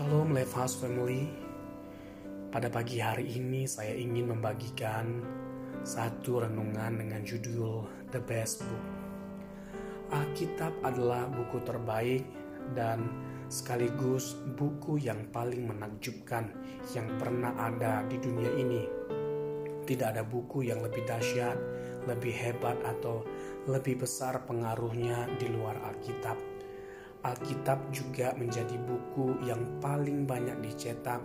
Shalom House Family. Pada pagi hari ini saya ingin membagikan satu renungan dengan judul The Best Book. Alkitab adalah buku terbaik dan sekaligus buku yang paling menakjubkan yang pernah ada di dunia ini. Tidak ada buku yang lebih dahsyat, lebih hebat atau lebih besar pengaruhnya di luar Alkitab Alkitab juga menjadi buku yang paling banyak dicetak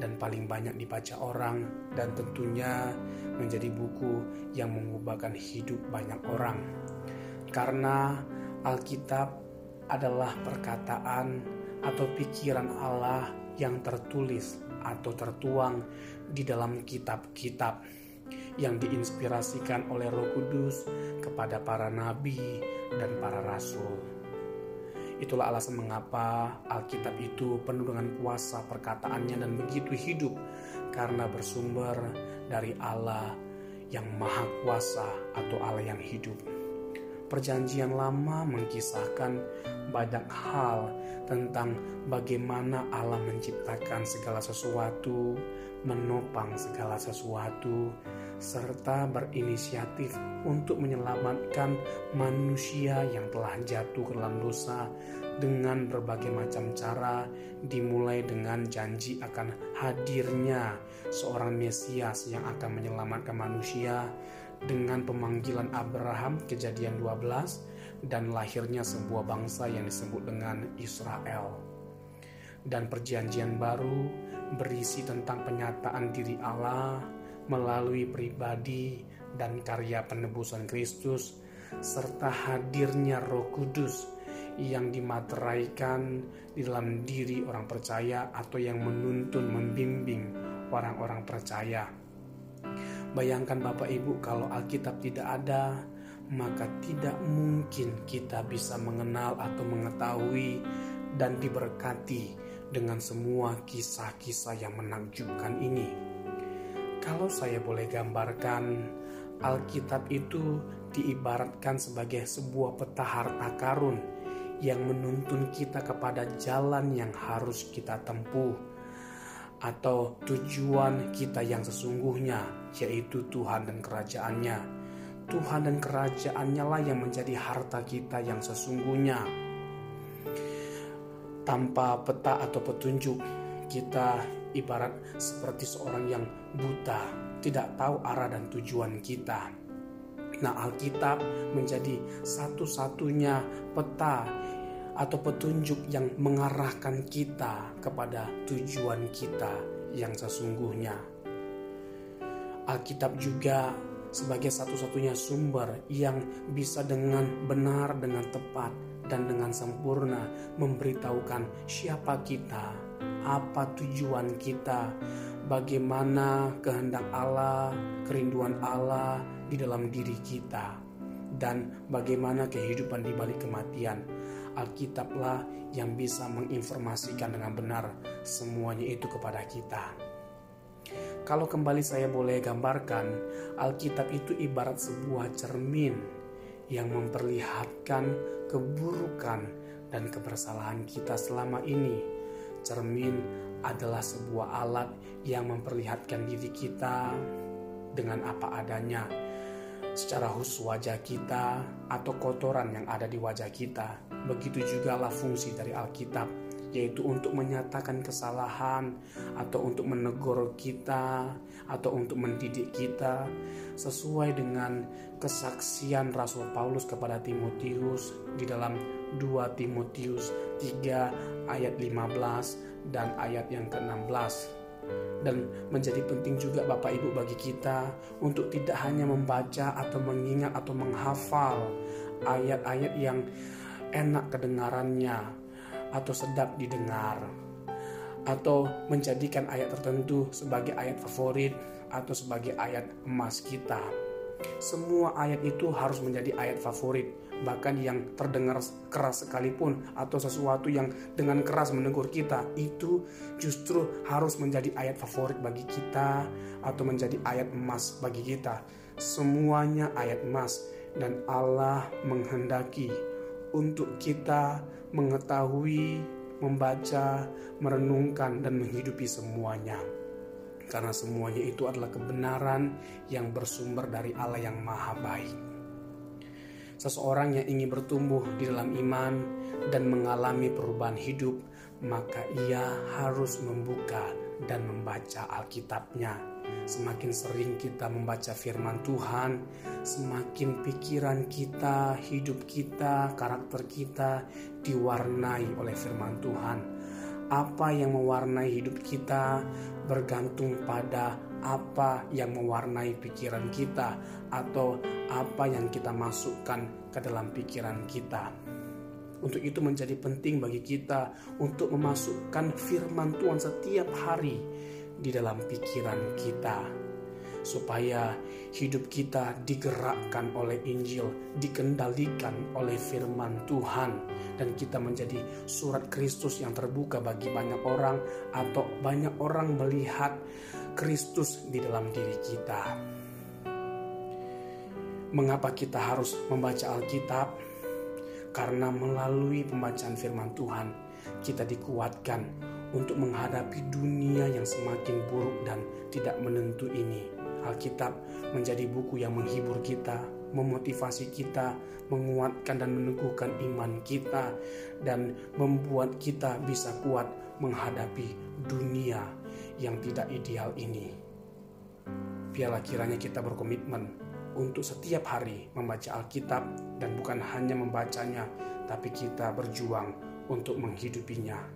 dan paling banyak dibaca orang dan tentunya menjadi buku yang mengubahkan hidup banyak orang. Karena Alkitab adalah perkataan atau pikiran Allah yang tertulis atau tertuang di dalam kitab-kitab yang diinspirasikan oleh Roh Kudus kepada para nabi dan para rasul. Itulah alasan mengapa Alkitab itu penuh dengan kuasa perkataannya dan begitu hidup karena bersumber dari Allah yang maha kuasa atau Allah yang hidup. Perjanjian lama mengkisahkan banyak hal tentang bagaimana Allah menciptakan segala sesuatu, menopang segala sesuatu, serta berinisiatif untuk menyelamatkan manusia yang telah jatuh ke dalam dosa dengan berbagai macam cara dimulai dengan janji akan hadirnya seorang Mesias yang akan menyelamatkan manusia dengan pemanggilan Abraham kejadian 12 dan lahirnya sebuah bangsa yang disebut dengan Israel. Dan perjanjian baru berisi tentang penyataan diri Allah melalui pribadi dan karya penebusan Kristus serta hadirnya Roh Kudus yang dimateraikan di dalam diri orang percaya atau yang menuntun membimbing orang-orang percaya. Bayangkan Bapak Ibu kalau Alkitab tidak ada, maka tidak mungkin kita bisa mengenal atau mengetahui dan diberkati dengan semua kisah-kisah yang menakjubkan ini. Kalau saya boleh gambarkan, Alkitab itu diibaratkan sebagai sebuah peta harta karun yang menuntun kita kepada jalan yang harus kita tempuh atau tujuan kita yang sesungguhnya yaitu Tuhan dan kerajaannya. Tuhan dan kerajaannya lah yang menjadi harta kita yang sesungguhnya. Tanpa peta atau petunjuk, kita ibarat seperti seorang yang buta, tidak tahu arah dan tujuan kita. Nah, Alkitab menjadi satu-satunya peta atau petunjuk yang mengarahkan kita kepada tujuan kita yang sesungguhnya. Alkitab juga sebagai satu-satunya sumber yang bisa dengan benar, dengan tepat, dan dengan sempurna memberitahukan siapa kita, apa tujuan kita, bagaimana kehendak Allah, kerinduan Allah di dalam diri kita, dan bagaimana kehidupan di balik kematian. Alkitablah yang bisa menginformasikan dengan benar semuanya itu kepada kita. Kalau kembali saya boleh gambarkan, Alkitab itu ibarat sebuah cermin yang memperlihatkan keburukan dan kebersalahan kita selama ini. Cermin adalah sebuah alat yang memperlihatkan diri kita dengan apa adanya, secara khusus wajah kita atau kotoran yang ada di wajah kita. Begitu juga lah fungsi dari Alkitab, yaitu untuk menyatakan kesalahan atau untuk menegur kita atau untuk mendidik kita sesuai dengan kesaksian Rasul Paulus kepada Timotius di dalam 2 Timotius 3 ayat 15 dan ayat yang ke-16 dan menjadi penting juga Bapak Ibu bagi kita untuk tidak hanya membaca atau mengingat atau menghafal ayat-ayat yang enak kedengarannya atau sedap didengar atau menjadikan ayat tertentu sebagai ayat favorit atau sebagai ayat emas kita. Semua ayat itu harus menjadi ayat favorit bahkan yang terdengar keras sekalipun atau sesuatu yang dengan keras menegur kita itu justru harus menjadi ayat favorit bagi kita atau menjadi ayat emas bagi kita semuanya ayat emas dan Allah menghendaki untuk kita mengetahui membaca, merenungkan, dan menghidupi semuanya. Karena semuanya itu adalah kebenaran yang bersumber dari Allah yang Maha Baik. Seseorang yang ingin bertumbuh di dalam iman dan mengalami perubahan hidup, maka ia harus membuka dan membaca Alkitabnya Semakin sering kita membaca firman Tuhan, semakin pikiran kita, hidup kita, karakter kita diwarnai oleh firman Tuhan. Apa yang mewarnai hidup kita bergantung pada apa yang mewarnai pikiran kita, atau apa yang kita masukkan ke dalam pikiran kita. Untuk itu, menjadi penting bagi kita untuk memasukkan firman Tuhan setiap hari di dalam pikiran kita, supaya hidup kita digerakkan oleh Injil, dikendalikan oleh firman Tuhan, dan kita menjadi surat Kristus yang terbuka bagi banyak orang, atau banyak orang melihat Kristus di dalam diri kita. Mengapa kita harus membaca Alkitab? Karena melalui pembacaan firman Tuhan, kita dikuatkan untuk menghadapi dunia yang semakin buruk dan tidak menentu ini. Alkitab menjadi buku yang menghibur kita, memotivasi kita, menguatkan dan meneguhkan iman kita, dan membuat kita bisa kuat menghadapi dunia yang tidak ideal ini. Biarlah kiranya kita berkomitmen untuk setiap hari membaca Alkitab dan bukan hanya membacanya, tapi kita berjuang untuk menghidupinya.